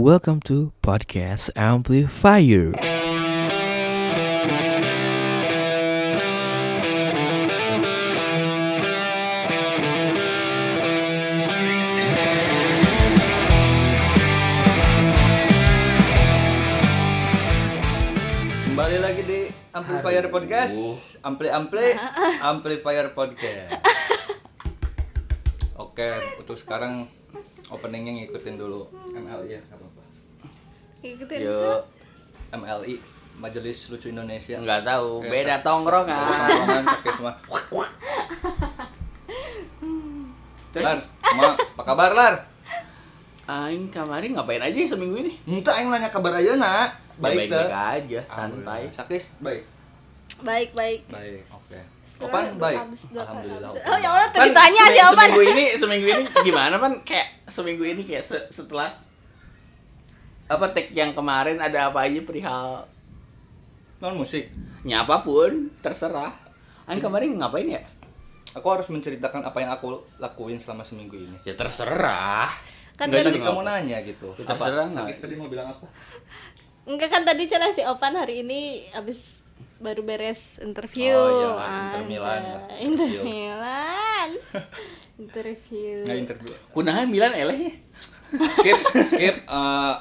Welcome to Podcast Amplifier. Kembali lagi di Amplifier Podcast. Ampli Ampli Amplifier Podcast. Oke, untuk sekarang openingnya ngikutin dulu MLI ya, nggak apa-apa. Ikutin Yo, aja. MLI Majelis Lucu Indonesia. nggak tahu. Ya, Beda tongkrongan. Tongkrongan pakai semua. Lar, ma, apa kabar Lar? Aing kemarin ngapain aja seminggu ini? Entah yang nanya kabar aja nak. Baik, baik, baik dah. aja, santai. Sakis, baik. Baik, baik. Baik, oke. Setelah Opan baik. Alhamdulillah. Oh ya Allah, tadi tanya sih Opan. Seminggu ini, seminggu ini gimana pan? Kayak seminggu ini kayak se- setelah apa tag yang kemarin ada apa aja perihal Non musik. nya apa pun terserah. Aing kemarin ngapain ya? Aku harus menceritakan apa yang aku lakuin selama seminggu ini. Ya terserah. Kan Nggak tadi, kamu nanya gitu. Ya, Apa? terserah nggak? Sakis tadi mau bilang apa? enggak kan tadi celah si Opan hari ini abis baru beres interview. Oh, iya, Inter Milan Inter Milan. interview. Nggak interview. Kunahan Milan elehnya. Skip, skip. eh,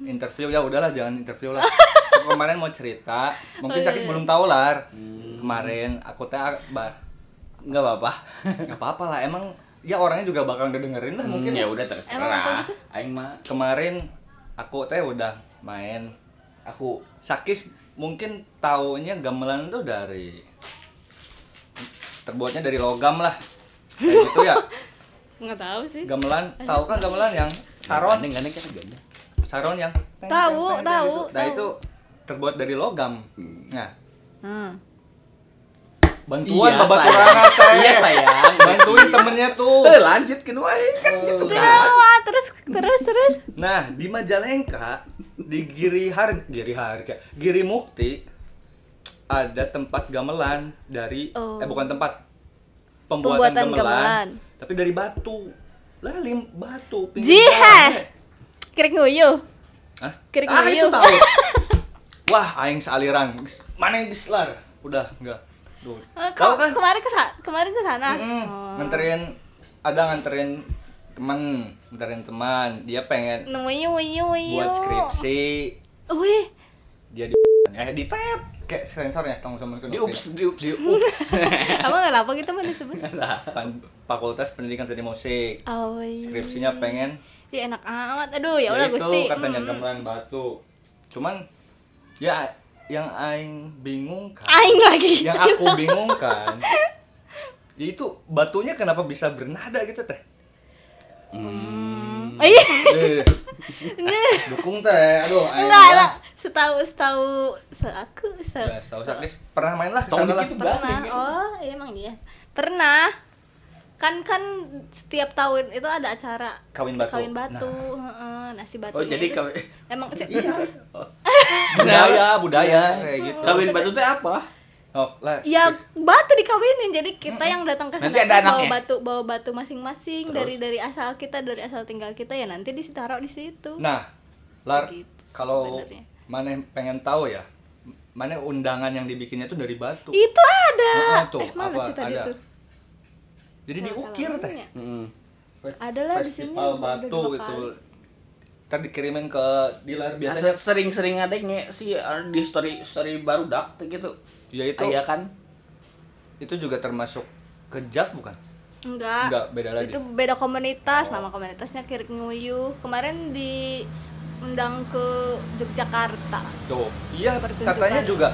interview ya udahlah jangan interview lah. Kemarin mau cerita, mungkin Oh, iya, Sakis iya. belum tahu lah. Kemarin aku teh bah Enggak apa-apa. nggak apa-apa lah. Emang ya orangnya juga bakal ngedengerin lah mungkin. ya udah terserah. gitu? Aing mah Kemarin aku teh udah main. aku Sakis mungkin taunya gamelan tuh dari terbuatnya dari logam lah. Kayak gitu ya. Enggak tahu sih. Gamelan, tahu kan gamelan yang saron? Gandeng, gandeng kan gandeng. Saron yang teng, Tahu, teng, teng, tahu, gitu. Nah tahu. itu terbuat dari logam. Nah, Hmm. bantuan Iya, sayang. teh. Iya, sayang. Bantuin temennya tuh. Eh, lanjut ke wae kan gitu kan. Kenapa? Terus terus terus. Nah, di Majalengka, di Giri Har Giri Harga, Giri Mukti ada tempat gamelan dari Oh. eh bukan tempat pembuatan, Pembuatan gamelan, gamelan. tapi dari batu. Lah lim batu pinggir Kirik nguyuh. Hah? Kirik ah, itu nguyuh. tahu. Wah, aing sealiran. Mana yang gislar? Udah, enggak. Duh. Eh, Tahu kau- kan? Kemarin ke kemarin ke sana. Mm-mm. Oh. Nganterin ada nganterin teman, nganterin teman. Dia pengen wiyu wiyu. buat skripsi. Wih, Dia di eh di tet kayak sensornya tong sama Di ups, di ups. di ups Emang kenapa kita mana disebut? kan Fakultas Pendidikan Seni Musik. Oh, iya. Skripsinya pengen Ya enak amat. Aduh, ya udah itu Gusti. katanya Mm. gamelan batu. Cuman ya yang aing bingung kan. Aing lagi. yang aku bingung kan ya itu batunya kenapa bisa bernada gitu teh Hmm. Iya. Eh, dukung teh aduh aing Enggak lah. Setahu setahu se aku se, "Nah, tahu se- Sakis pernah main lah Tong ke sana lah pernah. Ya? Oh, iya emang dia. Pernah. Kan kan setiap tahun itu ada acara Kawin batu. Kawin batu, heeh, nasi batu. Oh, jadi kawin emang sih iya budaya budaya kayak gitu kawin batu teh apa? oh lah Ya batu dikawinin jadi kita yang datang ke sana Nanti ada tuh bawa anaknya? batu bawa batu masing-masing dari dari asal kita dari asal tinggal kita ya nanti ditaruh di situ. nah lar Segitu kalau mana pengen tahu ya mana undangan yang dibikinnya tuh dari batu Itu ada. Heeh, tuh, eh, mana apa, sih tadi ada. tuh? Jadi diukir teh Masalahnya. Heeh. Ada lah di sini, batu gitu ntar dikirimin ke dealer biasanya Biasanya sering-sering ada nge sih uh, di story story baru dak gitu. ya itu Iya kan? itu juga termasuk ke JAV bukan Enggak. Enggak, beda lagi. Itu beda komunitas, nama komunitasnya Kirik Nguyuh. Kemarin di undang ke Yogyakarta. tuh iya katanya juga.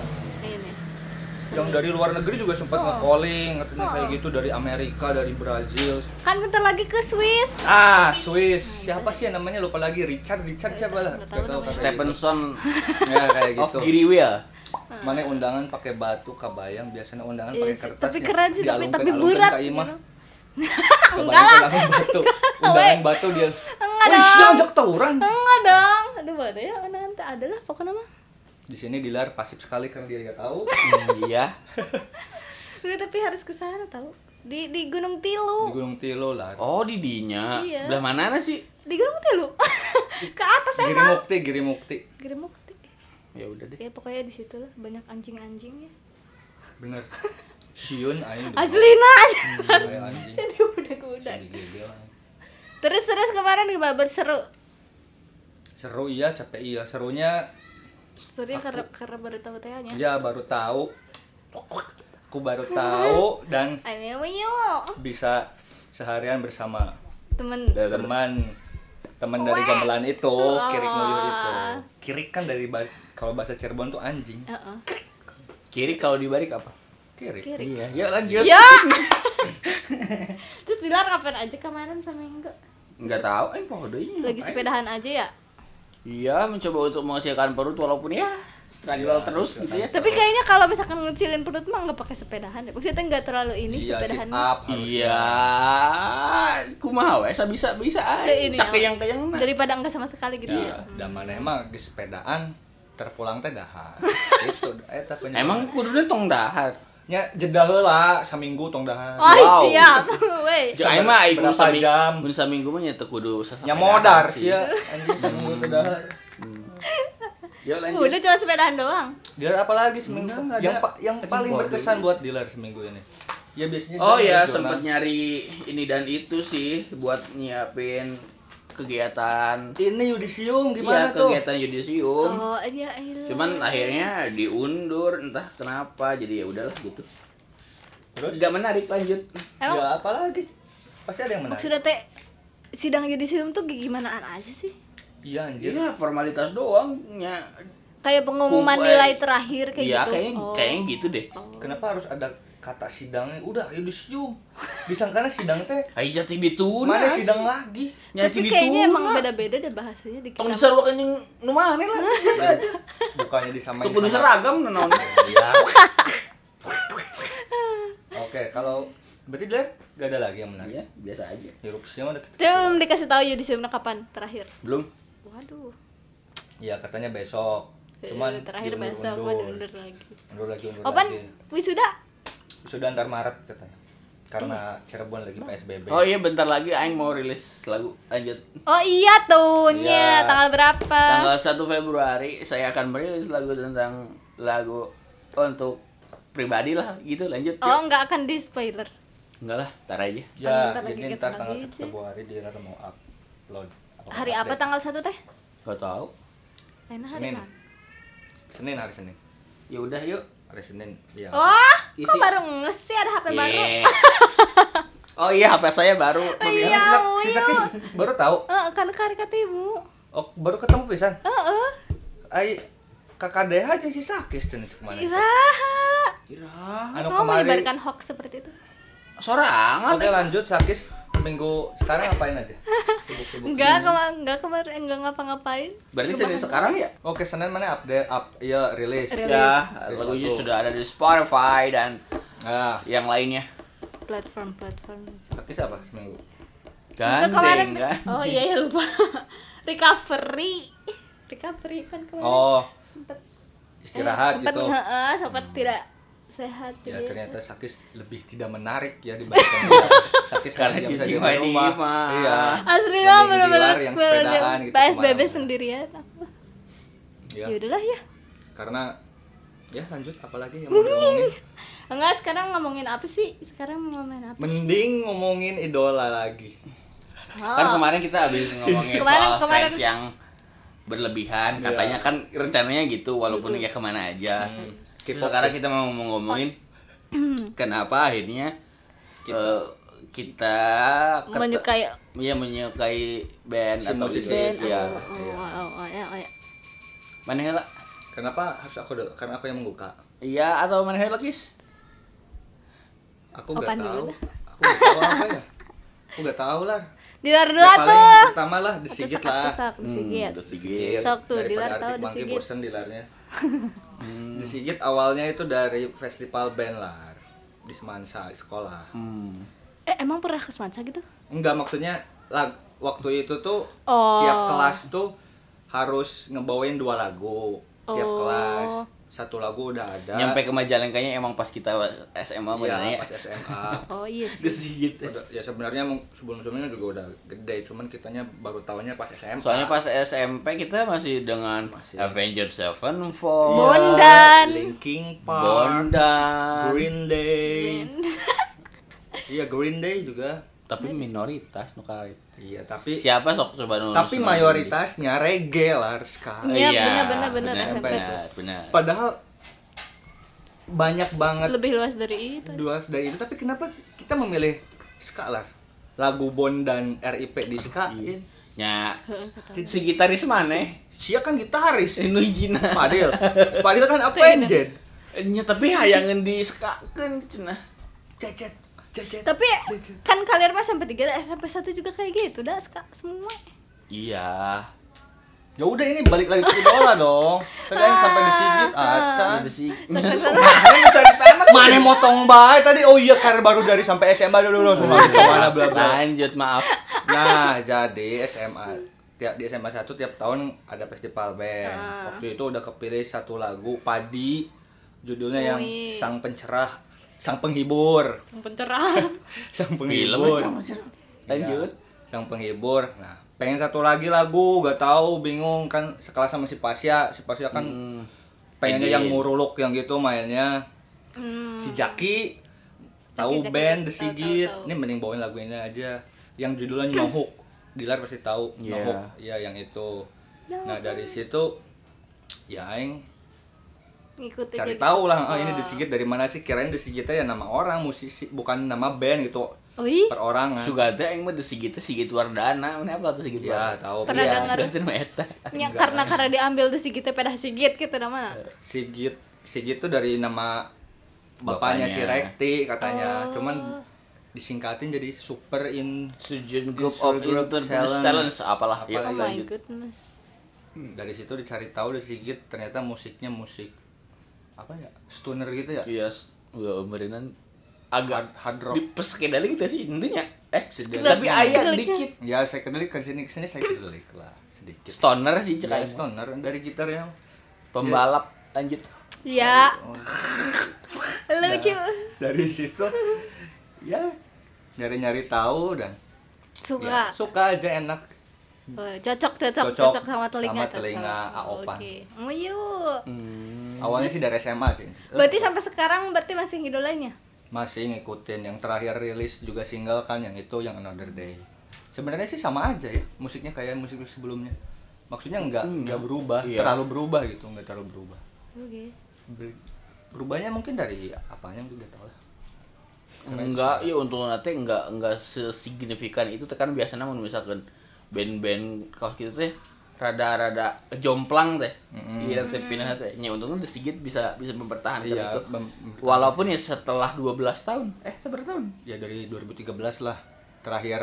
Yang dari luar negeri juga sempat Oh. nge-calling katanya Oh. kayak gitu dari Amerika dari Brazil Kan bentar lagi ke Swiss. ah Swiss siapa sih yang namanya lupa lagi Richard Richard siapa lah Nggak tahu Stephenson gitu. ya kayak of gitu Giri Wheel. mana undangan pakai batu kabayang biasanya undangan Iya pakai kertas tapi ya. keren sih, tapi- tapi berat, gitu. Kebayang langsung batu undangan batu dia Enggak dong. Enggak dong. Aduh, ada ya nanti ada lah pokoknya mah. Di sini dilar pasif sekali karena dia nggak tahu Iya. Enggak, tapi harus ke sana tahu. Di di Gunung di Tilu. Gunung Tilo lah Oh, di dinya. Iya. Belah mana sih? Di Gunung Tilu. ke atas Giri emang Mukti, Giri Mukti. Giri Mukti Ya udah deh. ya pokoknya di situ lah banyak anjing-anjingnya Bener. Siun aing. di Aslina anjing. jadi udah-udah Digigil. terus terus kemarin gimana berseru Seru iya, capek iya. Serunya Surya karena karena baru tahu tehnya ya baru tahu. Aku baru tahu dan bisa seharian bersama temen teman teman dari gamelan itu, kirik nguyuh itu. Kirik kan dari ba- kalau bahasa Cirebon tuh anjing. Heeh. Kiri kalau dibalik apa? Kirik. Kirik. Iya, yuk lanjut. ya terus Dilar kapan aja kemarin seminggu Enggak tahu, eh poho deui. lagi sepedahan aja ya Iya, mencoba untuk menghasilkan perut walaupun ya struggle Iya, terus gitu ya. tapi kayaknya kalau misalkan ngecilin perut mah nggak pakai sepedahan deh maksudnya nggak terlalu ini Iya, sepedahan up. Iya, kumaha we bisa bisa Se- ini, aja. Sakeyang-keyang daripada enggak sama sekali gitu Ya, ya da mana emang sepedaan terpulang teh dahar. Itu eta penyebab. Emang kuduna tong dahar. Nya jeda heula saminggu tong dahar. oh Wow. siap weh Jeung aing mah aing Berapa saming, jam? mun saminggu mah nya teu kudu Nya modar sih ya. Anjing saminggu. Yuk lanjut. udah cuma sepedahan doang Dealer apa lagi seminggu? Enggak, enggak yang pa- yang paling berkesan buat dealer seminggu ini. Ya biasanya Oh dia ya, zona- sempet nyari ini dan itu sih buat nyiapin kegiatan Ini yudisium Iya, gimana tuh? kegiatan yudisium. oh iya iya Cuman akhirnya diundur entah kenapa jadi ya udahlah gitu. Terus? Gak menarik lanjut. emang Ya apa lagi? Pasti ada yang menarik. maksudnya teh sidang yudisium tuh gimana aja sih Iya anjir. Iya, formalitas doang nya. kayak pengumuman Kumpul, nilai terakhir kayak Iya, gitu kayaknya Oh. kayaknya gitu deh. Kenapa harus ada kata sidangnya? Udah yudisium. Disangkanya sidang teh Ayo jati dituna. mana sidang lagi? Nyati tapi kayaknya emang beda-beda deh bahasanya di Tong kita diseruakeun jeung nu maneh lah. Bukannya disamain Tuh seragam naon. Iya. Oke, kalau berarti dia gak ada lagi yang menarik. Iya, biasa aja. Erupsinya udah kita. Belum dikasih tahu yudisiumnya kapan terakhir Belum. waduh Iya, katanya besok. Cuman Eh, terakhir diundur-undur. besok mah diundur lagi Undur lagi, undur Opan lagi. wisuda Sudah antar Maret katanya. Karena Cirebon lagi PSBB. Oh iya bentar lagi aing mau rilis lagu lanjut. oh iya tuh Iya. nya tanggal berapa Tanggal 1 Februari saya akan merilis lagu tentang lagu untuk pribadi lah gitu lanjut. yuk. oh nggak akan di spoiler Enggak lah, tar aja. Ya, Bentar lagi jadi ntar tanggal 1 sih. Februari dia mau upload. hari apa update. tanggal satu teh Gak tahu. Enak hari Senin. mana Senin hari Senin. Ya udah yuk. Senin. Iya. oh kok Isi- baru nges sih ada HP baru Yeah. oh iya HP saya baru. iya baru tahu. Eh, kan kari katimu Oh, baru ketemu pisan. Heeh. Ai kakak DH aja si Sakis cenah cek mana. Iraha. Kira. Anu Kamu kemarin. menyebarkan hoax seperti itu? Sorangan. Oke, lanjut Sakis. Minggu sekarang ngapain aja? Sibuk-sibuk. Enggak, kema enggak kemarin enggak ngapa-ngapain. Berarti Senin sekarang ya? Oke, Senin mana update up iya rilis. Rilis. Ya, lagunya sudah ada di Spotify dan Nah, yang lainnya. Platform-platform. Sakis apa seminggu? Enggak, kemarin Gandeng kan? Oh iya ya lupa. Recovery. Recovery kan kemarin. Oh, Sempet, istirahat sempat, gitu. heeh, sempat tidak sehat Ya gitu. ternyata Sakis lebih tidak menarik ya dibandingkan. Sakis Karena dia bisa di mah di rumah. mah. Iya. Asli lah luar yang sepedaan gitu PSBB sendirian. Iya. Ya udahlah ya. Karena ya lanjut apalagi yang mau diomongin? Enggak, sekarang ngomongin apa sih? Sekarang ngomongin apa? Mending ngomongin idola lagi. Kan kemarin kita habis ngomongin Kemarin- soal kemarin- fans yang berlebihan katanya kan rencananya gitu walaupun ya ke mana aja Hmm. K-pop sekarang kita mau ngomongin kenapa akhirnya eh, kita ket- menyukai Iya menyukai band Si atau musisi. band ya oh, oh, oh, ya, oh, ya. mana hela Kenapa harus aku? Karena aku yang membuka. iya atau mana hela kis Aku nggak tahu. Aku nggak tahu apa ya. Aku nggak tahu lah. Dilar dulu Ya, paling tuh. pertama lah disigit lah. disigit. Hmm, disigit. Sok tuh, Daripada Dilar tahu disigit. bosen dilarnya. Hmm. Disigit awalnya itu dari festival band lah di Semansa di sekolah. Hmm. Eh, emang pernah ke Semansa gitu? Enggak maksudnya lag, waktu itu tuh Oh. tiap kelas tuh harus ngebawain dua lagu tiap Oh. kelas. Satu lagu udah ada Nyampe ke Majalengkanya emang pas kita SMA ya. pas SMA Oh iya sih. Udah- ya sebenarnya emang sebelum-sebelumnya juga udah gede cuman kitanya baru tahunya pas SMA Soalnya pas SMP kita masih dengan Masih. Avenged Sevenfold, Bondan. Linkin Park Bondan. Green Day iya Green Day juga Tapi minoritas nu iya tapi Siapa sok coba nu? tapi mayoritasnya reggae lah sekali Iya, benar, benar, benar, benar, benar. padahal banyak banget Lebih luas dari itu. dua dari itu tapi kenapa kita memilih ska lah lagu Bond dan RIP di ska Iya. Nya Heeh, si gitaris mana? Sia kan gitaris Nu hijina. Fadil Fadil kan apa engine Nya tapi hayangan di skakeun cenah. cecet cecet Tapi kan kalian mah sampai tiga sampai satu juga kayak gitu dah semua. Iya. ya udah ini balik lagi ke idola dong. Tadi yang sampai disigit acan Ada sih. mana motong bae tadi? Oh iya karena baru dari sampai SMA dulu langsung ke mana bla bla. Lanjut maaf. Nah, jadi SMA tiap di SMA 1 tiap tahun ada festival band. Waktu itu udah kepilih satu lagu Padi. Judulnya yang. Sang Pencerah, Sang Penghibur. Yang pencerah. Sang Film Penghibur. cerah. Lanjut. Iya, Sang Penghibur. Nah, pengen satu lagi lagu, gak tahu, bingung kan sekelas sama si Pasya. Si Pasya kan Hmm. pengennya yang muruluk yang gitu mainnya. Hmm. Si Jaki tahu Jaki, band. The Sigit. Ini mending bawain lagu ini aja. Yang judulnya Nyohuk. Dilar pasti tahu Iya. Nyohuk. Iya, yang itu. Nah, dari situ ya aing Ngikutin cari tahu lah oh, ini Oh. The Sigit dari mana sih? Kirain The Sigitnya ya nama orang musisi, bukan nama band gitu. Oh iya? Perorangan. Sugata yang mah Sigit Sigit Wardana, mana apa tuh Sigit Ya, tahu. Pernah Iya. dengar. Sugata eta. Ya, karena karena diambil tuh Sigit pedah Sigit gitu nama. Sigit Sigit tuh dari nama bapaknya, si Bapaknya. Rekti katanya. Oh. Cuman disingkatin jadi Super in Sujun Group Group of of Talent. Talents apalah Apa ya Oh my lanjut. goodness. dari situ dicari tahu dari Sigit ternyata musiknya musik apa ya stoner gitu ya Iya, udah beneran agak Hard- hard rock. di psikedelik gitu sih intinya. Eh, Psychedelic. tapi ayah dikit. ya saya kedelik ke sini ke sini saya kedelik lah sedikit Stoner sih cek ya, stoner dari gitarnya Pembalap lanjut. Ya, lucu. dari situ ya nyari nyari tahu dan Suka. ya, suka aja enak Oh, cocok, cocok, Cocok cocok, sama telinga. sama telinga cocok. Aopan. Oke. Oh, yuk. Hmm. Awalnya sih dari SMA sih. Berarti sampai sekarang berarti masih idolanya? masih ngikutin yang terakhir rilis juga single kan yang itu yang Another Day. Sebenarnya sih sama aja ya musiknya kayak musik sebelumnya. Maksudnya nggak nggak berubah Iya. terlalu berubah gitu nggak terlalu berubah. Oke. Ber- berubahnya mungkin dari apanya mungkin nggak tahu lah. Enggak, ya untuk nanti enggak enggak sesignifikan itu kan biasanya misalkan band-band kalau gitu teh rada-rada jomplang teh. Iya teh pindah teh. Nya untungnya The Sigit bisa bisa mempertahankan Iya, itu. mem- Walaupun ya setelah 12 tahun. Eh, seberapa tahun? ya dari 2013 lah terakhir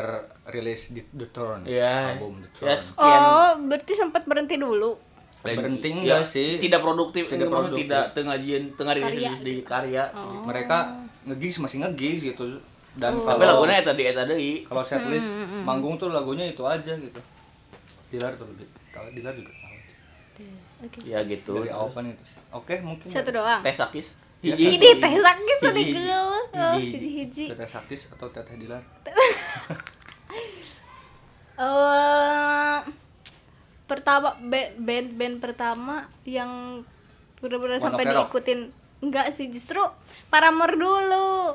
rilis di The Throne Iya. album The Ya, Throne sekian Oh, berarti sempat berhenti dulu. berhenti Ya, enggak sih Tidak produktif, Tidak tidak produktif. tidak tengah jian tengah rilis Karya. rilis di karya. mereka ngegigs masih ngegigs gitu dan Tapi kalau lagunya eta di eta deui. kalau setlist manggung tuh lagunya itu aja gitu Dilar tuh lebih kalau Dila juga tahu Oke. Okay. Ya gitu. Dari oven itu. Oke, okay, mungkin satu doang. Teh sakis. Iya, hiji. Ini teh sakis ini gue. Oh, hiji-hiji. Teh sakis atau teh teh dilar? Eh, pertama band, band band pertama yang benar-benar sampai diikutin enggak sih justru Paramore dulu.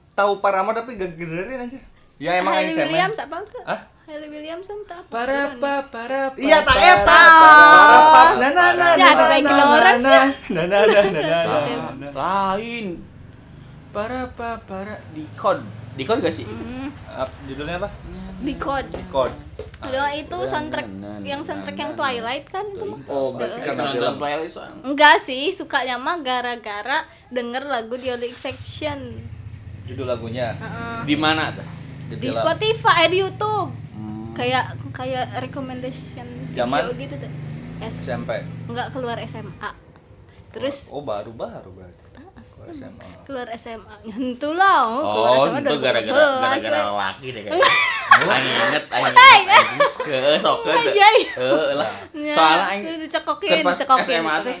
tahu Paramore tapi gak gedein aja ya emang Hailey yang cemen Williams apa tuh? Hah? Hailey Williamson tuh apa? Para pa para pa. Iya tak para, eta. para, Parapap na na na Ya, na ada na na na na na na na para. na Lain. Para pa para di code. Dikon gak sih? Ap- judulnya apa di code Code Udah itu soundtrack yang soundtrack yang Twilight kan itu mah. oh berarti Karena film Twilight soalnya. Enggak sih, sukanya mah gara-gara denger lagu The Only Exception judul lagunya Di mana tuh? di film. Spotify, eh, di YouTube. Hmm. Kayak kayak recommendation Zaman? video gitu tuh. S SMP enggak keluar SMA. Terus oh baru baru berarti Keluar SMA keluar SMA. Nyentu lah, oh, keluar SMA itu gara-gara 2012, gara-gara lelaki deh kayaknya. Aing inget, aing inget. Heeh, sok Iya, iya. Heeh lah. Ya, Soalnya aing dicekokin, kan dicekokin, SMA teh.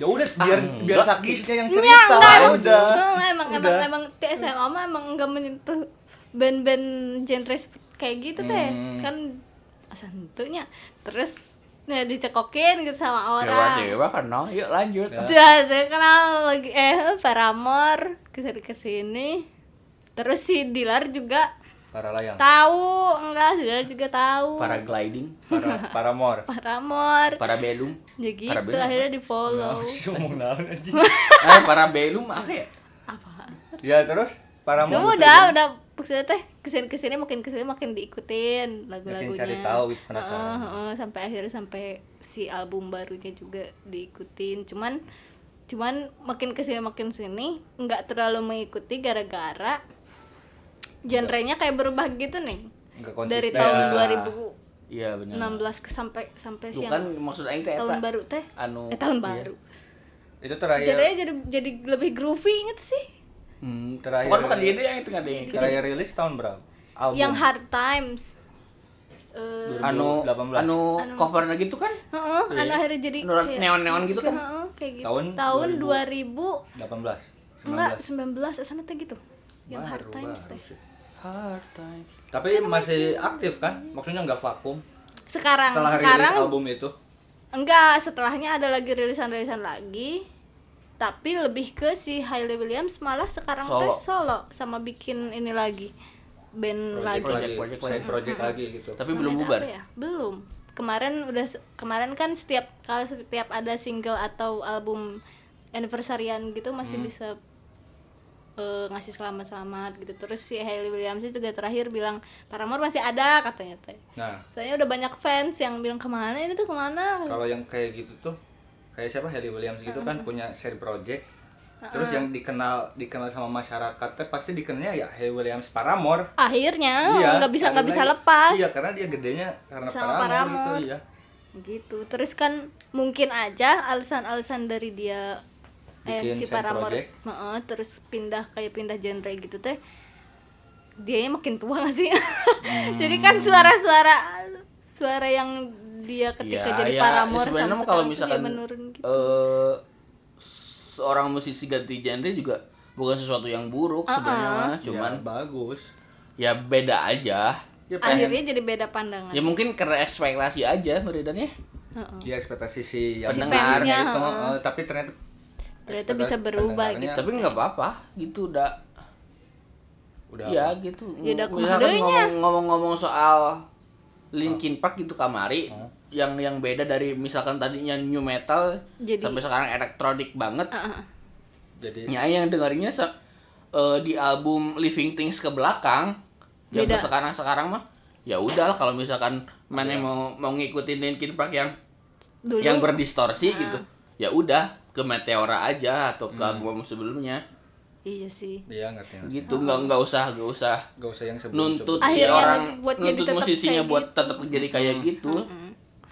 Ya udah biar Ah, biar sakisnya yang Ya, cerita enggak, emang, udah emang, emang, Udah. emang di SMA mah emang enggak menyentuh band-band genre kayak gitu teh. Hmm. Kan asa tentunya. Terus nah dicekokin gitu sama orang. dewa kan no, yuk lanjut. Ya. Udah, udah kenal lagi eh Paramore ke sini ke sini. Terus si Dilar juga para layang tahu, enggak, Dilar juga tahu. Para gliding, para para mor para belum. Ya gitu, Para belum akhirnya di follow. sih ngomong naon anjing Eh, para belum apa ya? Apa? ya terus para Kamu mor udah, udah maksudnya teh ke sini ke sini makin ke sini makin diikutin lagu-lagunya. cari tahu gitu, penasaran. Heeh, heeh, sampai akhirnya sampai si album barunya juga diikutin. Cuman cuman makin ke sini makin sini nggak terlalu mengikuti gara-gara genrenya kayak berubah gitu nih. Dari tahun Ya. 2016 Iya benar. ke sampai sampai Bukan siang maksud aing teh tahun baru teh. Anu Eh tahun iya. baru. itu terakhir Genrenya jadi jadi lebih groovy gitu sih. Hmm, Terakhir- Bukan bukan dia yang tengah deh. terakhir rilis tahun berapa album Yang Hard Times. Eh, Anu 2018. anu covernya gitu kan? Heeh, anu akhirnya jadi Anu neon-neon gitu kan? Heeh, kayak gitu. Tahun Tahun, 2000. 2000 18 enggak 19 19 sana teh gitu. Yang Hard Times baru teh. Hard times. tapi masih aktif kan maksudnya nggak vakum Sekarang setelah sekarang rilis album itu enggak setelahnya ada lagi rilisan-rilisan lagi. Tapi lebih ke si Hailey Williams malah sekarang Solo. teh solo sama bikin ini lagi band lagi. project lagi Project, side project lagi gitu Tapi belum bubar. ya? Belum. Kemarin udah kemarin kan setiap kalau setiap ada single atau album anniversaryan gitu masih Hmm. bisa eh, ngasih selamat-selamat gitu. Terus si Hailey Williams juga terakhir bilang Paramore masih ada katanya teh. nah Soalnya udah banyak fans yang bilang ke mana ini tuh ke mana? kalau yang kayak gitu tuh kayak siapa Hailey Williams gitu kan punya side project terus yang dikenal dikenal sama masyarakat teh pasti dikenalnya ya Hailey Williams Paramore Akhirnya Iya, nggak bisa nggak bisa lepas. iya karena dia gedenya karena Sama Paramore, Paramore. gitu ya gitu terus kan mungkin aja alasan-alasan dari dia eh si Paramore. Heeh, terus pindah kayak pindah genre gitu teh dia makin tua gak sih jadi kan suara-suara suara yang dia ketika Ya, jadi ya, Paramore sebenarnya sama kalau misalkan menurun gitu eh seorang musisi ganti genre juga bukan sesuatu yang buruk sebenarnya mah, cuman ya, bagus ya beda aja. ya pengen akhirnya jadi beda pandangan Ya mungkin karena ekspektasi aja meridannya. Heeh. dia ekspektasi si yang Si pendengar gitu heeh. eh, tapi ternyata Ternyata bisa berubah gitu. Tapi nggak apa-apa, gitu udah udah Iya apa? gitu. Ya udah kumadanya. ngomong- ngomong-ngomong soal Linkin Park gitu kamari Oh. yang yang beda dari misalkan tadinya new metal Jadi- sampai sekarang elektronik banget. Heeh. jadi Ya yang dengerinnya se- eh, di album Living Things ke belakang yang sekarang sekarang mah ya udahlah kalau misalkan mana Iya. mau mau ngikutin Linkin Park yang dulu yang berdistorsi gitu ya udah ke Meteora aja atau Hmm. ke album sebelumnya. Iya sih. Iya ngerti ngerti. gitu nggak nggak usah nggak usah gak usah yang sebelum nuntut si Akhirnya orang buat nuntut musisinya buat gitu. tetap jadi kayak gitu.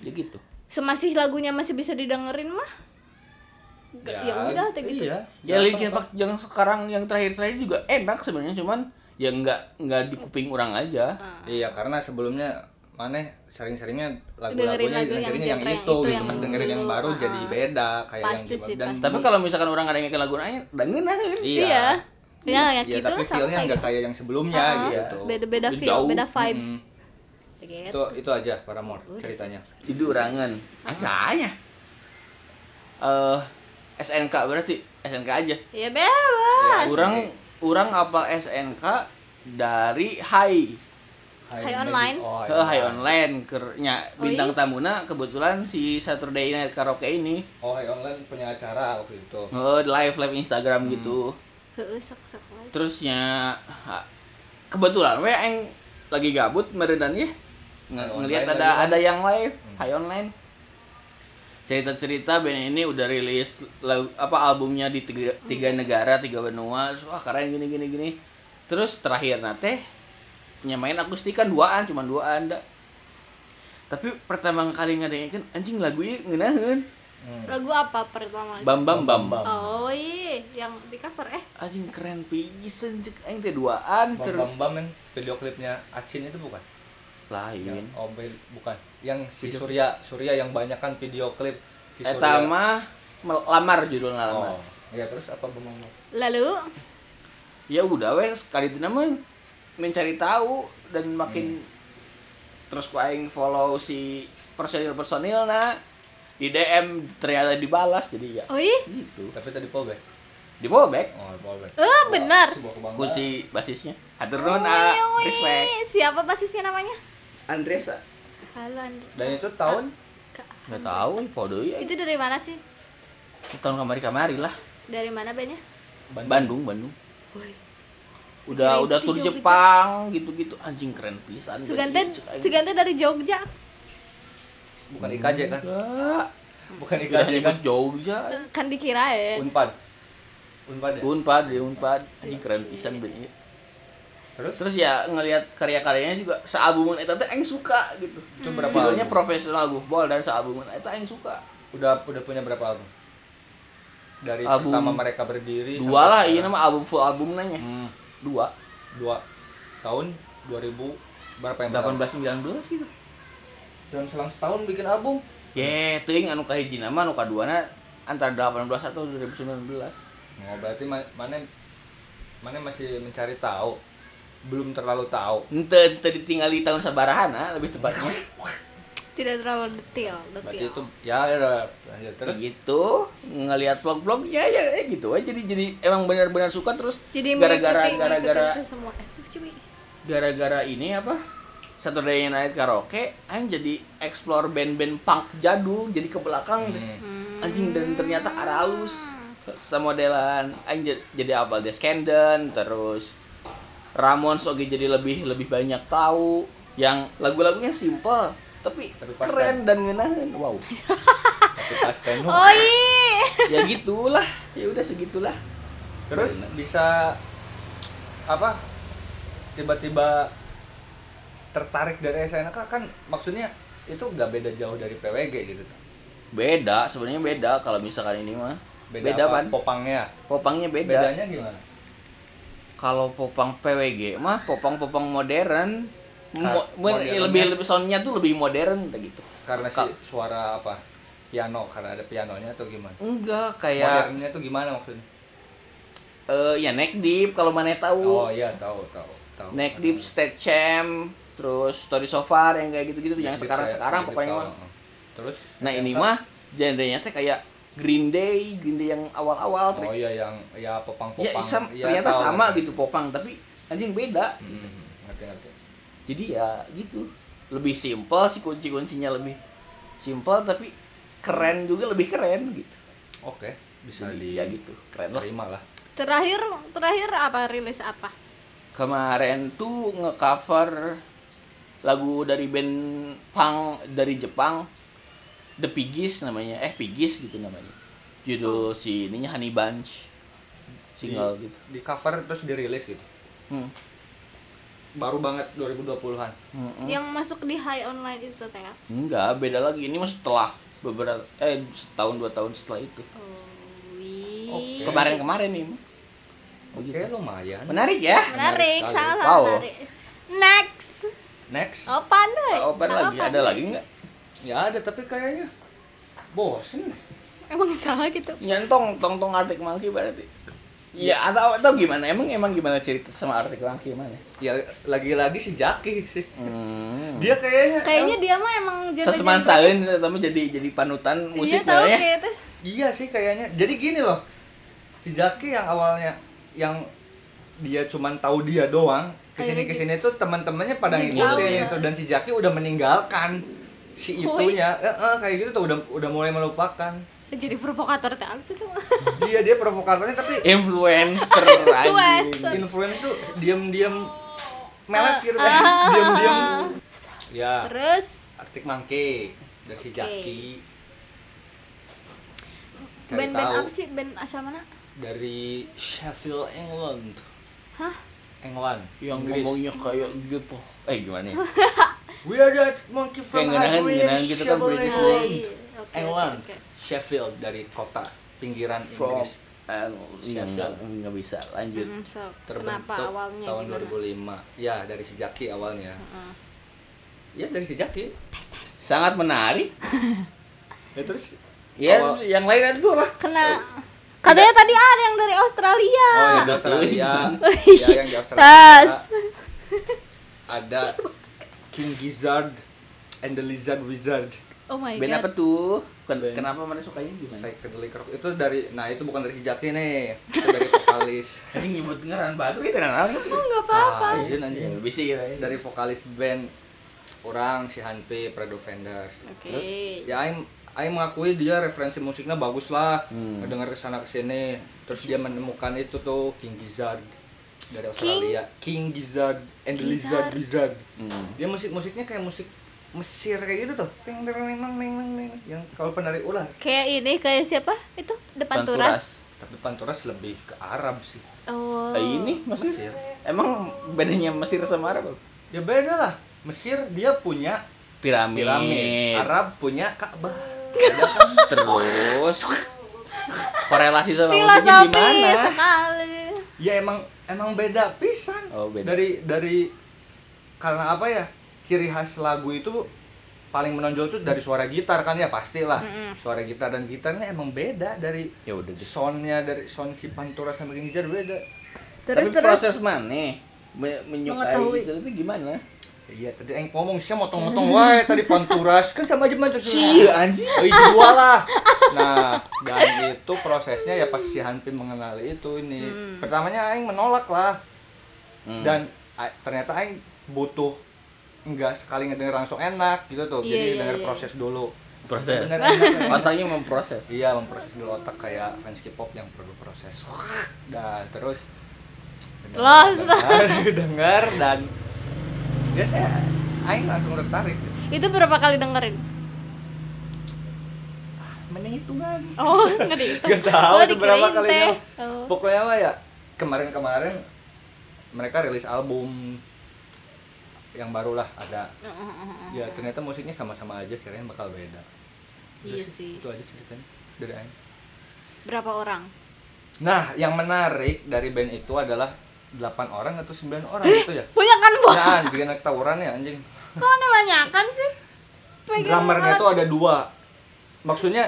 Ya gitu. Semasih lagunya masih bisa didengerin mah? Ya, ya udah kayak gitu iya. ya. Linkin Park yang sekarang yang terakhir-terakhir juga enak sebenarnya cuman ya nggak nggak di kuping orang aja. Iya karena sebelumnya mana sering-seringnya Dengerin lagu-lagunya lagu yang dengerinnya yang, yang itu itu gitu mas dengerin yang baru ah. jadi beda kayak Pasti yang sih, dan pasti. tapi kalau misalkan orang ada yang lagu nanya dengerin aja iya Iya. Ya, ya Iya, gitu tapi feelnya nggak kayak yang sebelumnya Ah, gitu Beda-beda Itu feel, jauh. beda vibes. Mm. Gitu. itu itu aja Paramore ceritanya itu urangan acanya eh SNK berarti SNK aja Ya bebas. orang orang apa SNK dari Hai Hai online. oh, ke Hai online kernya Oh, bintang iya? tamuna kebetulan si Saturday Night Karaoke ini. Oh Hai online punya acara waktu itu. Eh, live live Instagram gitu. Heeh, sok sok aja. terusnya kebetulan we aing lagi gabut meredan ya? Nge Online ngelihat ada ada yang live. High online. Cerita-cerita band ini udah rilis lagu- apa albumnya di tiga, tiga negara tiga benua. Terus, wah keren gini gini gini. Terus terakhir nate nyamain akustikan duaan cuma duaan dah tapi pertama kali ngadengekeun anjing lagu ini ngeunaheun. Hmm. lagu apa pertama? Bam bam bam. Bam oh iya yang di cover eh. Anjing keren pisan cek aing teh duaan Bam terus. Bam Bam men. Video klipnya Acin itu bukan? Yang, lain oh be- bukan. Yang si Surya, Surya yang banyak kan video klip si eta mah melamar judulnya lamar. Oh, iya terus apa Bam Bam lalu? Ya udah weh sekali itu mah mencari tahu dan makin terus ku aing follow si personil personil nah di DM ternyata dibalas jadi ya. Oh iya? Gitu. Tapi tadi fallback. di fallback? Oh, fallback. Eh, benar. Sebuah kebanggaan. ku si basisnya. Atur Oh, nuhun ah, respect. Siapa basisnya namanya? Andresa. Halo Andre. Dan itu tahun? Nggak Andres. tahu podo ya itu dari mana sih? Tahun kamari kamari lah. Dari mana bandnya Bandung. Bandung Woi. Udah Kirain udah tur Jogja. Jepang gitu-gitu anjing keren pisan Sugante. Sugante dari Jogja bukan IKJ kan? Bukan IKJ kan? Jogja kan dikirain Unpad. Unpad ya? Unpad di Unpad anjing keren pisan bandnya Terus terus ya ngelihat karya-karyanya juga sealbuman eta teh aing suka gitu itu berapa judulnya album? profesional goofball dan sealbuman eta aing suka Udah udah punya berapa album? Dari Album pertama mereka berdiri dua lah iya nama album full album nanya Hmm, dua dua tahun 2000 berapa yang belas sembilan belas gitu Dalam selang setahun bikin album. ye ting anu kahiji nama anu kaduana antara delapan belas atau dua ribu sembilan belas Oh, berarti ma- mana mana masih mencari tahu. Belum terlalu tahu. ente ente ditinggali tahun sabarahana lebih tepatnya tidak terlalu detail Berarti detail itu ya ya udah lanjut terus. gitu ngelihat vlog-vlognya ya eh, gitu aja jadi jadi emang benar-benar suka terus jadi gara-gara gara-gara eh gara-gara ini apa Saturday Night Karaoke aing jadi explore band-band punk jadul jadi ke belakang deh. Hmm. anjing dan ternyata aralus semodelan aing jadi, jadi apa The Scandon terus Ramones oke jadi lebih lebih banyak tahu yang lagu-lagunya simple tapi, Tapi keren dan ngenahin wow Tapi pas tenor. oh iya ya gitulah ya udah segitulah Terus bisa apa? Tiba-tiba tertarik dari SNK kan maksudnya itu nggak beda jauh dari PWG gitu. beda sebenarnya beda kalau misalkan ini mah Beda, beda, apa? pan Popangnya. popangnya beda Bedanya gimana? kalau popang PWG mah popang-popang modern Mo- lebih lebih soundnya tuh lebih modern kayak gitu Karena si suara apa? Piano karena ada pianonya atau gimana? enggak kayak Modernnya tuh gimana maksudnya? eh ya neck deep kalau mana tahu Oh iya tahu tahu tahu. neck deep state champ terus story so far yang kayak gitu gitu yang sekarang sekarang deep pokoknya mah. Terus? nah ini mah genrenya teh kayak Green Day Green Day yang awal-awal Oh iya yang ya popang-popang. ya Iya, ternyata tahu. sama gitu popang tapi anjing beda Hmm, ngerti ngerti. Jadi ya gitu. Lebih simple sih kunci kuncinya lebih simple tapi keren juga lebih keren gitu. Oke, bisa Jadi di ya gitu keren lah. terima lah. terakhir terakhir apa rilis apa? Kemarin tuh ngecover lagu dari band punk dari Jepang The Piggies namanya. Eh Piggies gitu namanya. Judul si ininya Honey Bunch single di, gitu. Di cover terus dirilis gitu. hmm. Baru banget 2020-an. Mm-mm. yang masuk di high online itu teh ya? enggak beda lagi ini mah setelah beberapa eh setahun dua tahun setelah itu oh wih Oke. kemarin-kemarin nih Oh, Oke, gitu. lumayan. menarik ya menarik Menarik sangat Wow. menarik next Next. oh pandai open lagi Apa ada lagi nggak Ya ada tapi kayaknya bosen. emang salah gitu nyantong tong tong artik mangki berarti ya atau atau gimana emang emang gimana cerita sama artik mangki mana Ya lagi-lagi si Jaki sih. hmm. Dia kayaknya kayaknya dia mah emang genre seseman saeun tapi jadi jadi panutan musik iya tahu ya kayak itu Iya sih kayaknya. Jadi gini loh. Si Jaki yang awalnya yang dia cuman tahu dia doang ke sini Akhirnya ke sini tuh teman-temannya pada Jadi ngikutin ya. itu dan si Jaki udah meninggalkan si Oh, itunya eh, eh, kayak gitu tuh udah udah mulai melupakan jadi provokator teh halus itu mah dia dia provokatornya tapi influencer Influencer. influence tuh diam-diam melet gitu kan. Diam-diam. Ya. Terus? Arctic Monkey dari si Oke. Jaki. Cari band-band apa sih? Band asal mana? dari Sheffield England. Hah? England. Yang Inggris. ngomongnya kayak gitu. Eh gimana ya We are the monkey from Kayak ngenahan- gitu kan Sheffield British England. Iya. Oke, England. Sheffield dari kota pinggiran from Inggris eh, nggak Sheffield. nggak bisa lanjut Mm, so, terbentuk kenapa awalnya tahun gimana? 2005 ya dari si Jaki awalnya Heeh. ya dari si Jaki sangat menarik ya terus ya awal- yang lain itu apa Kena Katanya tadi ada yang dari Australia. oh yang betul. Australia iya. ya yang di Australia Tas. ada King Gizzard and the Lizard Wizard Oh my band god. apa tuh Ken- Band. kenapa mana sukanya gimana psychedelic rock itu dari nah itu bukan dari si Jaki nih itu dari vokalis anjing nyebut ngaran batu kita nang Oh enggak apa-apa. Ah, izin anjing ya bisa kita ya. dari vokalis band orang si Hanpi Prado Vendors Oke. ya Aing Aing mengakui dia referensi musiknya bagus lah Hmm. ngedenger ke sana ke sini terus dia menemukan itu tuh King Gizzard dari Australia King, Gizzard and the Lizard Wizard Hmm. dia musik musiknya kayak musik Mesir kayak gitu tuh Ting, ting, ting, ting, ting, ting. yang kalau penari ular Kayak ini kayak siapa? Itu depan turas. tapi Panturas lebih ke Arab sih Oh. Eh, ini Mesir. Mesir. Emang bedanya Mesir sama Arab? ya beda lah Mesir dia punya Piramid. piramid Arab punya Ka'bah Terus korelasi sama musiknya Filosofi gimana? sekali. ya emang emang beda pisan Oh, beda. dari dari karena apa ya ciri khas lagu itu paling menonjol tuh dari suara gitar kan ya pastilah suara gitar dan gitarnya emang beda dari Ya udah deh. soundnya dari sound si Pantura sama Gizzard beda Terus Tapi terus proses mana me- menyukai Mengetahui. gitu itu gimana? Iya tadi yang ngomong sih motong-motong wae tadi Panturas kan sama aja mah tuh anjing. Oh iya dua lah. Nah, dan itu prosesnya ya pas si Hanpin mengenali itu ini. Pertamanya aing menolak lah. Hmm. Dan a- ternyata aing butuh enggak sekali ngedenger langsung enak gitu tuh. Iya, Jadi iya, denger iya. proses dulu. proses. Bener enak. Otaknya memproses. iya, memproses dulu otak kayak fans K-pop yang perlu proses. Dan terus Lost. dengar, dengar dan ya saya aing langsung tertarik. itu berapa kali dengerin? Mending hitungan. Oh, nggak dihitung. Gak tahu Oh, dikirain kali teh. Oh. Pokoknya mah ya kemarin-kemarin mereka rilis album yang baru lah ada. Ya ternyata musiknya sama-sama aja, kirain bakal beda. Udah Iya sih. Itu aja ceritanya dari Aing. Berapa orang? Nah, yang menarik dari band itu adalah 8 orang atau 9 orang gitu ya. Punya kan bu? Nah, anjing anak tawuran ya anjing. Kok ada banyakan sih? Pegang Drummernya alat- tuh ada dua. Maksudnya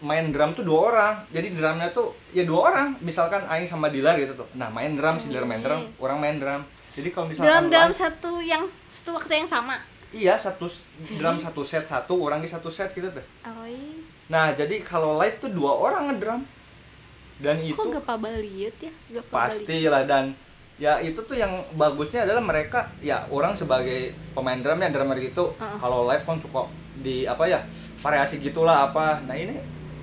main drum tuh dua orang. Jadi drumnya tuh ya dua orang. Misalkan Aing sama Dilar gitu tuh. Nah, main drum si Dilar main drum, orang main drum. Jadi kalau misalkan dalam live- satu yang satu waktu yang sama. Iya satu drum satu set satu orang di satu set gitu tuh. Oh, iya. Nah jadi kalau live tuh dua orang ngedrum dan itu Kok gak pabaliut ya? Gak pasti lah dan ya itu tuh yang bagusnya adalah mereka ya orang sebagai pemain drumnya drummer gitu Heeh. kalau live kan suka di apa ya variasi gitulah apa nah ini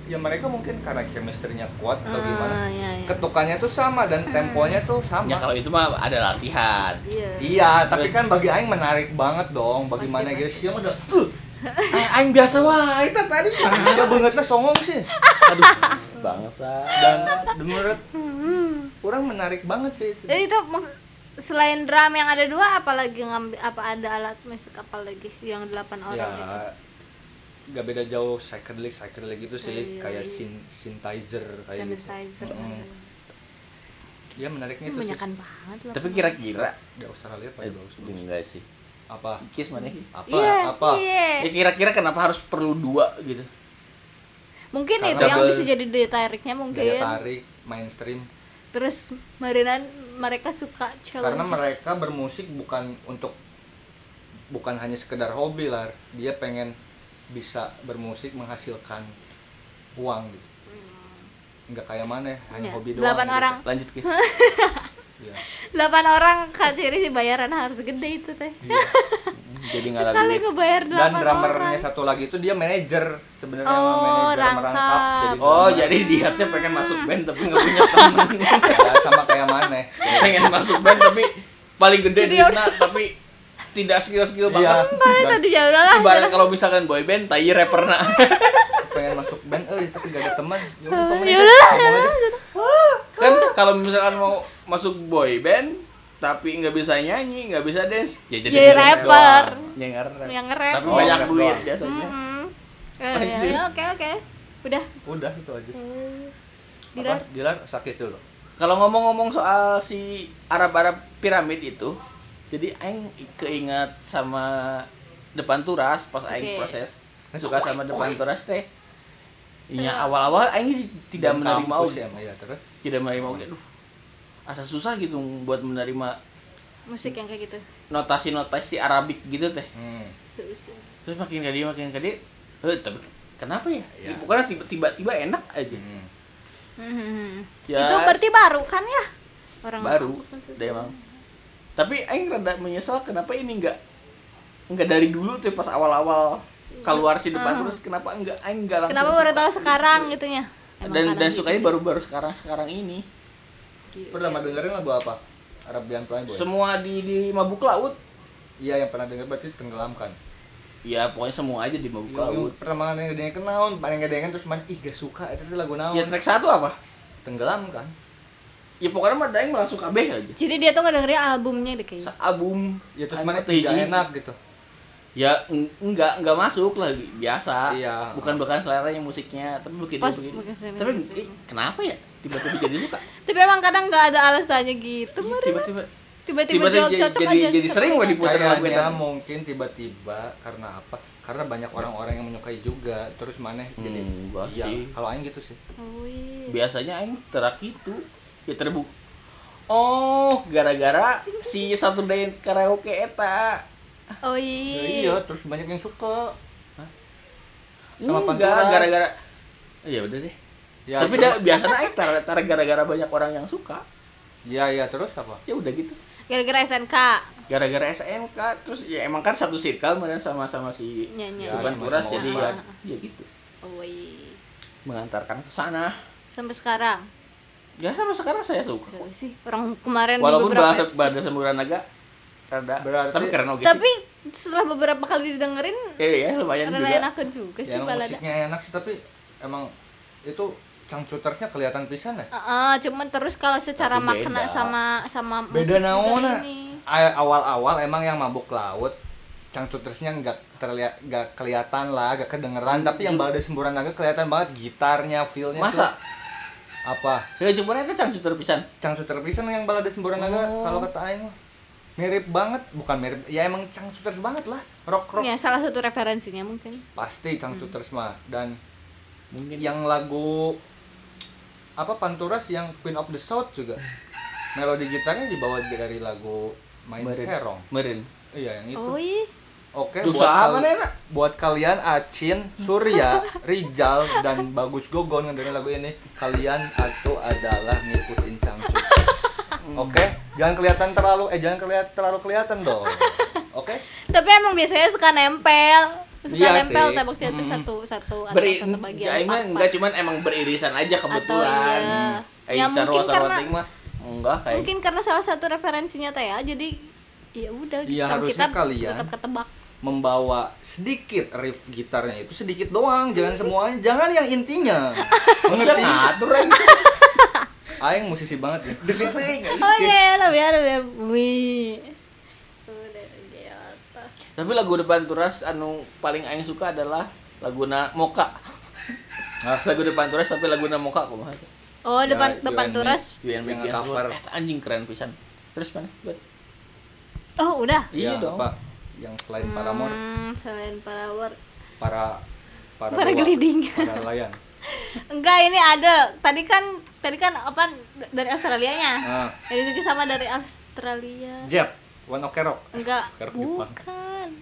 ya mereka mungkin karena chemistry-nya kuat atau Ah, gimana iya, iya. ketukannya tuh sama dan temponya tuh sama Ya kalau itu mah ada latihan. Iya. Iya, tapi kan bagi Aing menarik banget dong. Bagaimana Pasti, guys? Yang udah, uh, Aing biasa wah, itu tadi. Dia bangetnya songong sih. Aduh, bangsa. Dan menurut orang menarik banget sih. itu. Jadi itu selain drum yang ada dua, apalagi ngambil apa ada alat musik apa lagi yang delapan orang ya, itu? gak beda jauh psychedelic psychedelic itu sih Iya, kayak iya. syn synthesizer kayak gitu. Synthesizer. Mm. Ya menariknya Itu sih. banget lah. Tapi kira-kira Di Australia eh, paling bagus. bagus. enggak sih. Apa? Kiss mana? Apa? Iya, apa? iya. Ya kira-kira kenapa harus perlu dua gitu? Mungkin Karena itu yang bisa jadi daya tariknya Daya mungkin. tarik mainstream. Terus marinan mereka suka challenges. karena mereka bermusik bukan untuk bukan hanya sekedar hobi lah dia pengen bisa bermusik menghasilkan uang gitu nggak kayak mana hanya Ya, hobi doang delapan gitu. orang. Lanjut Kiss. Iya. Delapan orang kak Ciri sih bayaran harus gede itu teh. Jadi nggak ada Kali ngebayar dan drummernya orang. satu lagi itu dia manajer sebenarnya Oh, manajer rangkap. merangkap jadi Oh, jadi dia tuh pengen masuk band tapi nggak punya temen. ya, sama kayak mana pengen masuk band tapi paling gede Jadi duitnya tapi tidak skill-skill Iya. banget. Kali tadi ya udahlah Ibarat kalau misalkan boy band, tai rapper nah. pengen masuk band eh tapi gak ada teman ya udah temen ya aja. kan kalau misalkan mau masuk boy band tapi nggak bisa nyanyi, nggak bisa dance, ya jadi, Jadi rapper. Yang nge-rap. yang nge-rap Tapi Oh, banyak duit biasanya. Eh, ya, oke oke udah udah itu aja sih. Dilar. apa dilar sakit dulu Kalau ngomong-ngomong soal si Arab-Arab piramid itu, jadi aing keingat sama depan turas pas aing Oke. proses suka sama depan turas teh. Iya, awal-awal aing tidak Dan menerima ya terus Tidak menerima oge. Aduh. Asa susah gitu buat menerima musik yang kayak gitu notasi-notasi Arabik gitu teh. hmm. Terus, ya. Terus makin gede makin gede, eh tapi kenapa ya? Ya. Pokoknya tiba-tiba tiba enak aja. Hmm. Hmm. Ya, itu berarti baru kan ya orang baru deh emang tapi aing rada menyesal kenapa ini enggak enggak dari dulu tuh pas awal-awal keluar si depan terus kenapa enggak aing enggak langsung kenapa baru tahu sekarang gitunya Emang dan dan gitu sukanya sih. baru-baru sekarang sekarang ini pernah dengerin lagu apa? Arabian Playboy semua di di mabuk laut. Iya yang pernah denger berarti tenggelamkan. Ya pokoknya semua aja di mabuk Yang laut. pertama yang gede kenaun paling gede terus mana ih gak suka itu tuh lagu naon. Ya track satu apa? Tenggelamkan. Ya pokoknya mah daeng langsung kabeh aja. Jadi dia tuh ngedengerin albumnya deh kayaknya. Album ya terus mana tidak enak gitu. Ya eng- enggak enggak masuk lah biasa. Iya. bukan bukan seleranya musiknya. Tapi begitu Pas begitu selera tapi eh, kenapa ya tiba-tiba jadi suka. Tapi emang kadang nggak ada alasannya gitu tiba-tiba tiba-tiba jadi, cocok jadi, aja. jadi sering mau diputar lagu itu mungkin tiba-tiba karena apa? Karena banyak orang-orang yang menyukai juga terus mana jadi Hmm, gua iya kalau aing gitu sih. Oh, iya. biasanya aing terak itu ya terbuk oh gara-gara si satu day karaoke eta. Oh Ya iya iya terus banyak yang suka. Sama enggak gara-gara ya udah deh ya tapi dah, biasanya aing tar, tar gara-gara banyak orang yang suka. Ya ya terus apa? Ya udah gitu. Gara-gara SNK gara-gara SNK terus ya emang kan satu circle kemudian sama-sama si nyanyi. Ya, bukan Puras jadi ya, ya gitu. Oh iya. Mengantarkan ke sana. Sampai sekarang? Ya sampai sekarang saya suka Gak sih orang kemarin walaupun bahasa bahasa semburan naga rada Berarti- tapi keren oke tapi setelah beberapa kali didengerin eh, ya lumayan karena juga. enakan juga sih ya musiknya enak sih tapi emang itu cangcutersnya kelihatan pisan ya? Heeh, cuman terus kalau secara Tapi beda. makna sama sama beda naona ini. A- awal-awal emang yang mabuk laut cangcutersnya nggak terlihat nggak kelihatan lah nggak kedengeran. Tapi yang balada semburan naga kelihatan banget gitarnya feelnya masa? Tuh. apa? Ya cuma itu cangcuter pisan. Cangcuter pisan yang balada semburan naga Oh. kalau kata aing mirip banget bukan mirip ya emang cangcuters banget lah rock rock ya salah satu referensinya mungkin. Pasti cangcuters mah dan mungkin. yang lagu apa Panturas yang Queen of the South juga? Melodi gitarnya dibawa dari lagu Main Meren. Serong. Meren iya yang itu. Oh iya. Oke Duh, buat, kal- mana buat kalian Acin Surya Rijal dan Bagus Gogon ngedengerin lagu ini kalian itu adalah ngikutin cangcut oke jangan kelihatan terlalu eh jangan kelihatan terlalu kelihatan dong. Oke? Tapi emang biasanya suka nempel suka Iya nempel sih. tembok satu satu satu atau Beri, satu bagian Jai mah part-part. enggak cuman emang beririsan aja kebetulan. iya. Eh, Ya, mungkin sarwa karena- mah enggak kayak mungkin karena salah satu referensinya teh ya jadi ya udah sama harusnya kita kalian- tetap ketebak membawa sedikit riff gitarnya itu sedikit doang jangan semuanya jangan yang intinya mengerti ngatur aja. aing musisi banget ya iya lebih udah biasa Tapi lagu depan turas anu paling aing suka adalah laguna Moka. lagu depan turas tapi laguna Moka kumaha teh? oh Ya, depan depan UNMIX. turas UNMIX Yang yang cover. Eh, anjing keren pisan. Terus mana? Buat. oh udah Iya Ya, dong. apa yang selain Paramore hmm, selain Paramore para para Para dewa, geliding. para nelayan enggak ini ada tadi kan tadi kan apa dari Australianya ah jadi juga sama dari Australia Jet One Ok Rock enggak bukan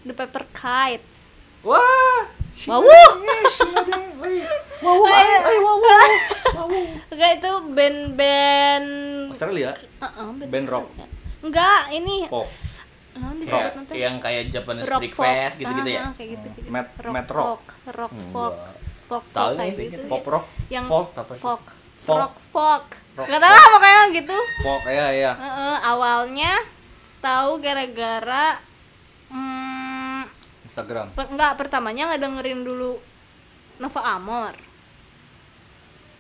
The Paper Kites wah Wow. wow enggak itu band-band Australia Heeh, Band rock. Australia. enggak ini pop disebut nanti yang kayak Japanese rock Freak folk Fest gitu-gitu ya. kayak gitu, gitu. Hmm. Mat- rock mat rock. folk rock folk folk Tahu folk kayak gitu pop rock yang folk apa sih? folk Folk. rock folk Rock nggak tahu pokoknya gitu folk ya ya Heeh, awalnya tahu gara-gara hmm, Instagram. Per- enggak pertamanya nggak dengerin dulu Nova Amor.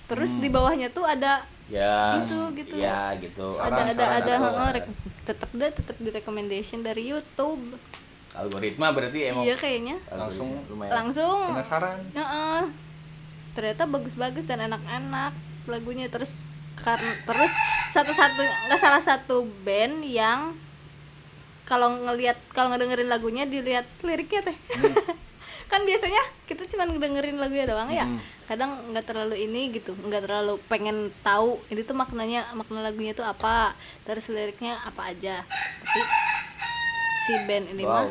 Terus di bawahnya tuh ada ya Gitu, gitu. ya gitu. Ada ada ada ada. tetap deh tetap di recommendation dari YouTube. Algoritma berarti emang iya kayaknya. Langsung. lumayan langsung. Penasaran. Heeh. ternyata bagus-bagus dan enak-enak lagunya. Terus karena terus satu-satu nggak salah satu band yang kalau ngelihat kalau ngedengerin lagunya dilihat liriknya teh. Kan biasanya kita cuma ngedengerin lagunya doang ya. Hmm. kadang nggak terlalu ini gitu nggak terlalu pengen tahu ini tuh maknanya makna lagunya tuh apa terus liriknya apa aja. Tapi si band ini mah wow.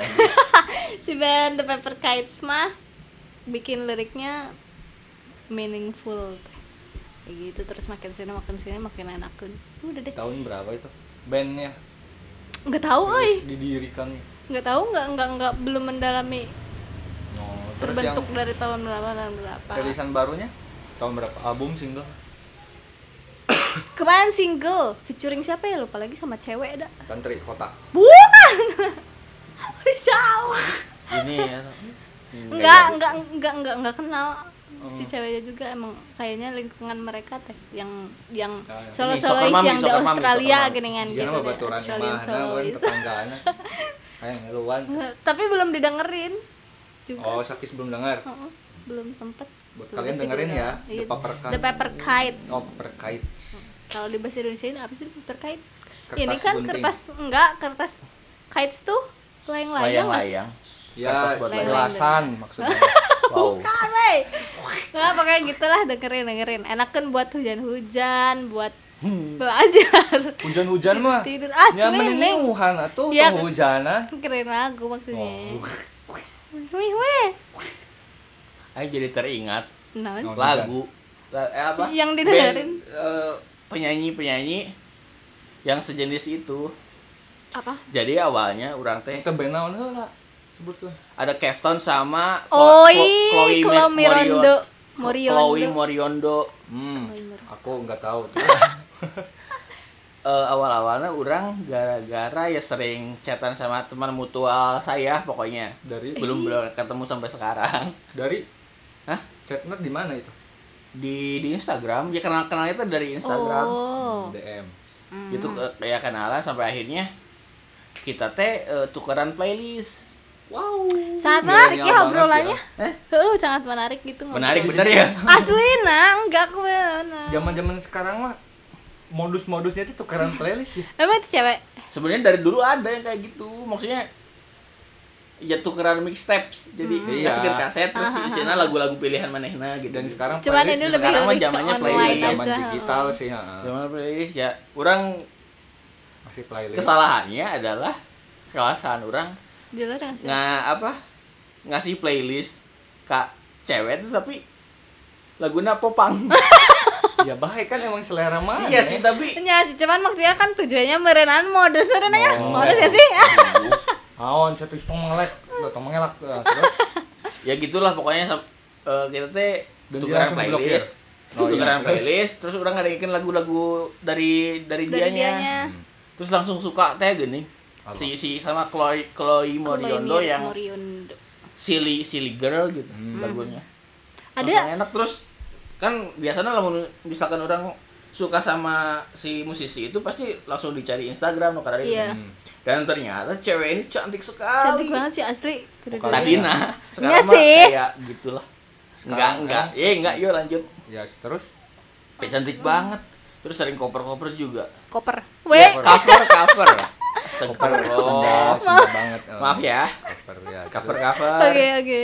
si band The Paper Kites mah bikin liriknya meaningful kayak gitu terus makin sini makin sini makin enakan udah deh. Tahun berapa itu? Bandnya nggak tahu oi. didirikan nggak tahu nggak nggak nggak belum mendalami yang terbentuk dari tahun berapa dan berapa. rilisan barunya? Tahun berapa? Album single? Kemarin single featuring siapa ya? Lupa lagi sama cewek dah. Tantri Kota. Bukan! Jauh. Ini ya nggak nggak nggak nggak nggak kenal si ceweknya juga emang kayaknya lingkungan mereka teh yang yang Ah, ya. solo soccer solois yang di Australia gini kan gitu deh Australian solois. tapi belum didengerin. Juga oh sakit belum dengar belum sempet. Buat kalian dengerin ya Iya. The Paper Kite The Paper Kites. Oh Paper Kites. Kalau di bahasa Indonesia ini apa sih paper kite? Kertas ini kan gunting. kertas enggak kertas kites tuh layang-layang layang-layang. Ya Kertas buat layang. maksudnya wow Bukan, wey. Nggak, pokoknya gitulah dengerin dengerin. Enakan buat hujan-hujan, buat belajar. hujan-hujan mah Tidur asli ya neng. meniuhan atuh Iya. hujanan Keren lagu maksudnya. Oh. Wih, wih. Ayo jadi teringat Nah, lagu La- eh, apa Yang didengerin. Eh, penyanyi-penyanyi yang sejenis itu apa? jadi awalnya orang teh kita band sebutkan ada Kefton sama Chlo- Chloe Chloe Ma- Mirondo. Morion- Moriondo. Chloe Moriondo. Hmm. Aku nggak tahu tuh. Eh, awal-awalnya orang gara-gara ya sering chatan sama teman mutual saya pokoknya. Dari belum belum ketemu sampai sekarang. Dari Hah? chatnet di mana itu? Di di Instagram. Ya kenal kenalnya itu dari Instagram. Oh. DM gitu eh, kayak kenalan sampai akhirnya kita teh eh, tukeran playlist wow Sangat menarik ya banget obrolannya. Eh? Heeh, sangat menarik gitu menarik ngobrol. bener ya Asli nah, enggak aku zaman-zaman sekarang mah modus-modusnya itu tukeran playlist ya Emang itu cewek? sebenarnya dari dulu ada yang kayak gitu maksudnya ya tukeran mixtapes jadi Iya. masukin kaset terus isinya lagu-lagu pilihan manehna gitu dan sekarang Cuman playlist ini sekarang mah zamannya playlist. zaman digital sih. Zaman playlist ya orang masih playlist kesalahannya adalah kesalahan orang Dia lah ngasih. nggak apa ngasih playlist ke cewek tuh tapi laguna popang ya baik kan emang selera mana iya sih tapi Ya sih, cuman maksudnya kan tujuannya merenan modus udah ya. Oh. Modus ya sih. Aon satu tong mengelak, tong mengelak Nah, terus ya gitulah pokoknya eh, kita teh tukeran blokir. playlist Oh, iya. tukeran playlist terus orang ngadain lagu-lagu dari dari, Dari dianya dianya. terus langsung suka teh gini Apa? si si sama Chloe Chloe Moriondo Chloe yang Moriondo. silly silly girl gitu Hmm. lagunya Ada Langsung enak terus kan biasanya kalau misalkan orang suka sama si musisi itu pasti langsung dicari Instagram no karena Iya. Hmm. dan ternyata cewek ini cantik sekali cantik banget sih asli. Nadina Iya sekarang mah sih. kayak gitulah enggak enggak eh enggak yuk lanjut ya terus Eh, cantik banget terus sering cover-cover juga Koper. Weh, cover cover cover Astagfirullah. Sunda, banget eh. maaf ya cover ya cover cover Oke, oke.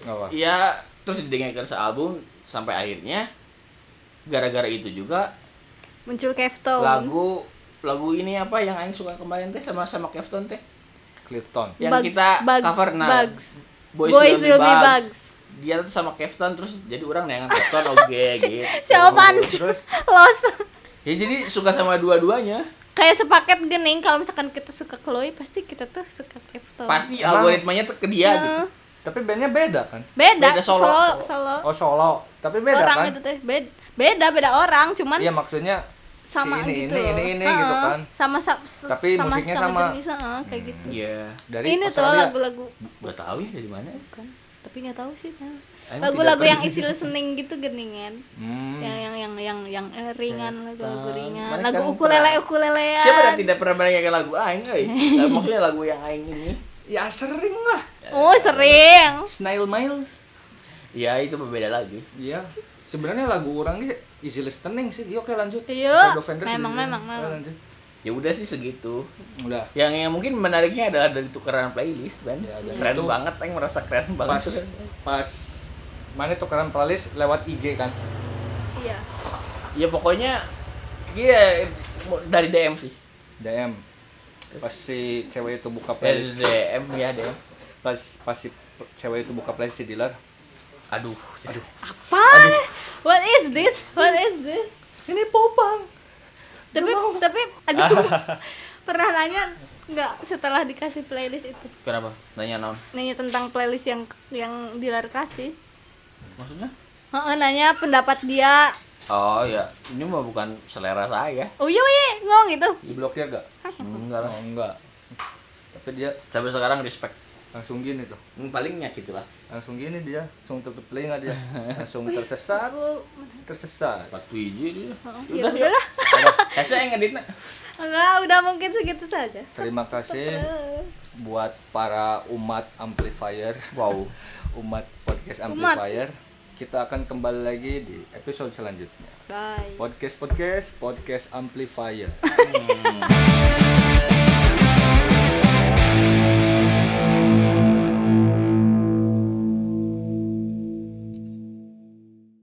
apa Iya, terus didengarkan sealbum sampai akhirnya gara-gara itu juga Muncul Kefton. lagu lagu ini apa yang aing suka kemarin teh sama sama Kefton teh Clifton yang Bugs, kita Bugs, cover nah Bugs. Boys, Boys Will, Will Be Be Bugs. Bugs. dia tuh sama Kefton terus jadi orang nengan Kefton oke gitu Siapaan sih? terus Los. ya jadi suka sama dua-duanya Kayak sepaket gening kalau misalkan kita suka Chloe pasti kita tuh suka Kefton. pasti Emang- algoritmanya tuh ke dia gitu tapi bandnya beda kan Beda, Beda solo, solo, solo. oh solo tapi beda orang kan itu teh beda, beda beda orang, cuman iya maksudnya sama si ini, gitu ini, ini, ini, gitu Heeh, kan. sama sa- Tapi sama musiknya sama, sama. jenis heeh, kayak gitu Iya. dari ini tuh Australia. lagu-lagu Gak tahu ya dari mana. bukan tapi nggak tahu sih nah. Lagu-lagu yang isi listening gitu geningan Hmm. yang yang yang yang yang eh, ringan lagu-lagu ringan lagu ukulele ukulele Siapa yang tidak pernah mendengarkan lagu aing, euy? Lah, Maksudnya lagu yang aing ini. Ya sering lah. oh sering Snail Mail. Ya itu berbeda lagi. Iya. Sebenarnya lagu orang ini easy listening sih. Yuk, lanjut. Iya, God of Thunder memang, memang, memang. lanjut. Ya udah sih segitu. Udah. Yang yang mungkin menariknya adalah dari tukeran playlist kan. Ya, keren itu banget, aing merasa keren Pas banget. tuh kan. pas mana tukeran playlist lewat IG kan. iya Ya pokoknya dia dari DM sih. DM. Pas si cewek itu buka Dari playlist. DM ya DM. Pas pas si cewek itu buka playlist si dealer. Aduh, aduh. apa what is this what is this Ini popang. tapi tapi aduh pernah nanya nggak setelah dikasih playlist itu Kenapa? Nanya naon? nanya tentang playlist yang yang dilar kasih Maksudnya? Heeh, nanya pendapat dia Oh ya, ini mah bukan selera saya. oh iya iya ngomong gitu Diblokir gak? Enggak lah. Oh, enggak. Tapi dia Sampai sekarang respect. langsung gini tuh. Hmm, Paling nyakit lah. Langsung gini dia, langsung tutup telinga dia. Langsung tersesat, tersesat. Batu hiji dia. ya Udah ya. udahlah Kasih yang ngeditnya. enggak udah mungkin segitu saja Terima kasih buat para umat amplifier. Wow. umat podcast Umat. amplifier. Kita akan kembali lagi di episode selanjutnya. bye Podcast podcast podcast amplifier. Hmm.